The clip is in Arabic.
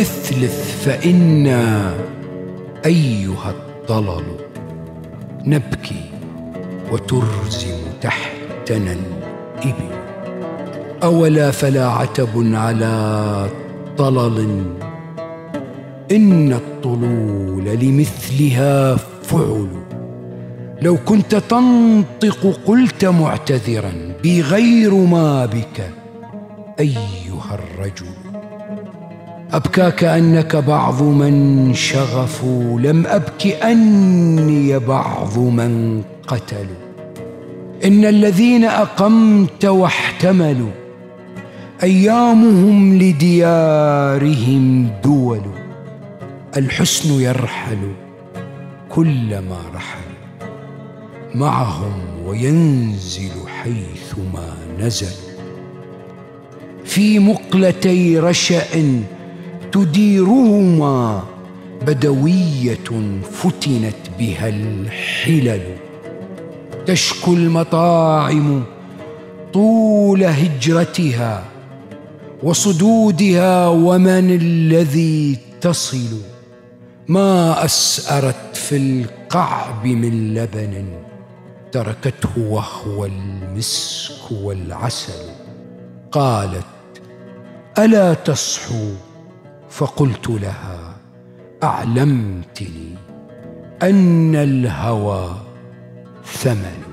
اثلث فإنا أيها الطلل نبكي وترزم تحتنا الإبل. أولا فلا عتب على طلل. إن الطلول لمثلها فعل. لو كنت تنطق قلت معتذرا بغير ما بك. أيها الرجل. أبكاك أنك بعض من شغفوا لم أبك أني بعض من قتلوا. إن الذين أقمت واحتملوا أيامهم لديارهم دول. الحسن يرحل كلما رحل معهم وينزل حيثما نزل. في مقلتي رشأ تديرهما بدوية فتنت بها الحلل. تشكو المطاعم طول هجرتها وصدودها ومن الذي تصل. ما أسأرت في القعب من لبن تركته وهو المسك والعسل. قالت ألا تصحو؟ فقلت لها أعلمتني أن الهوى ثمن.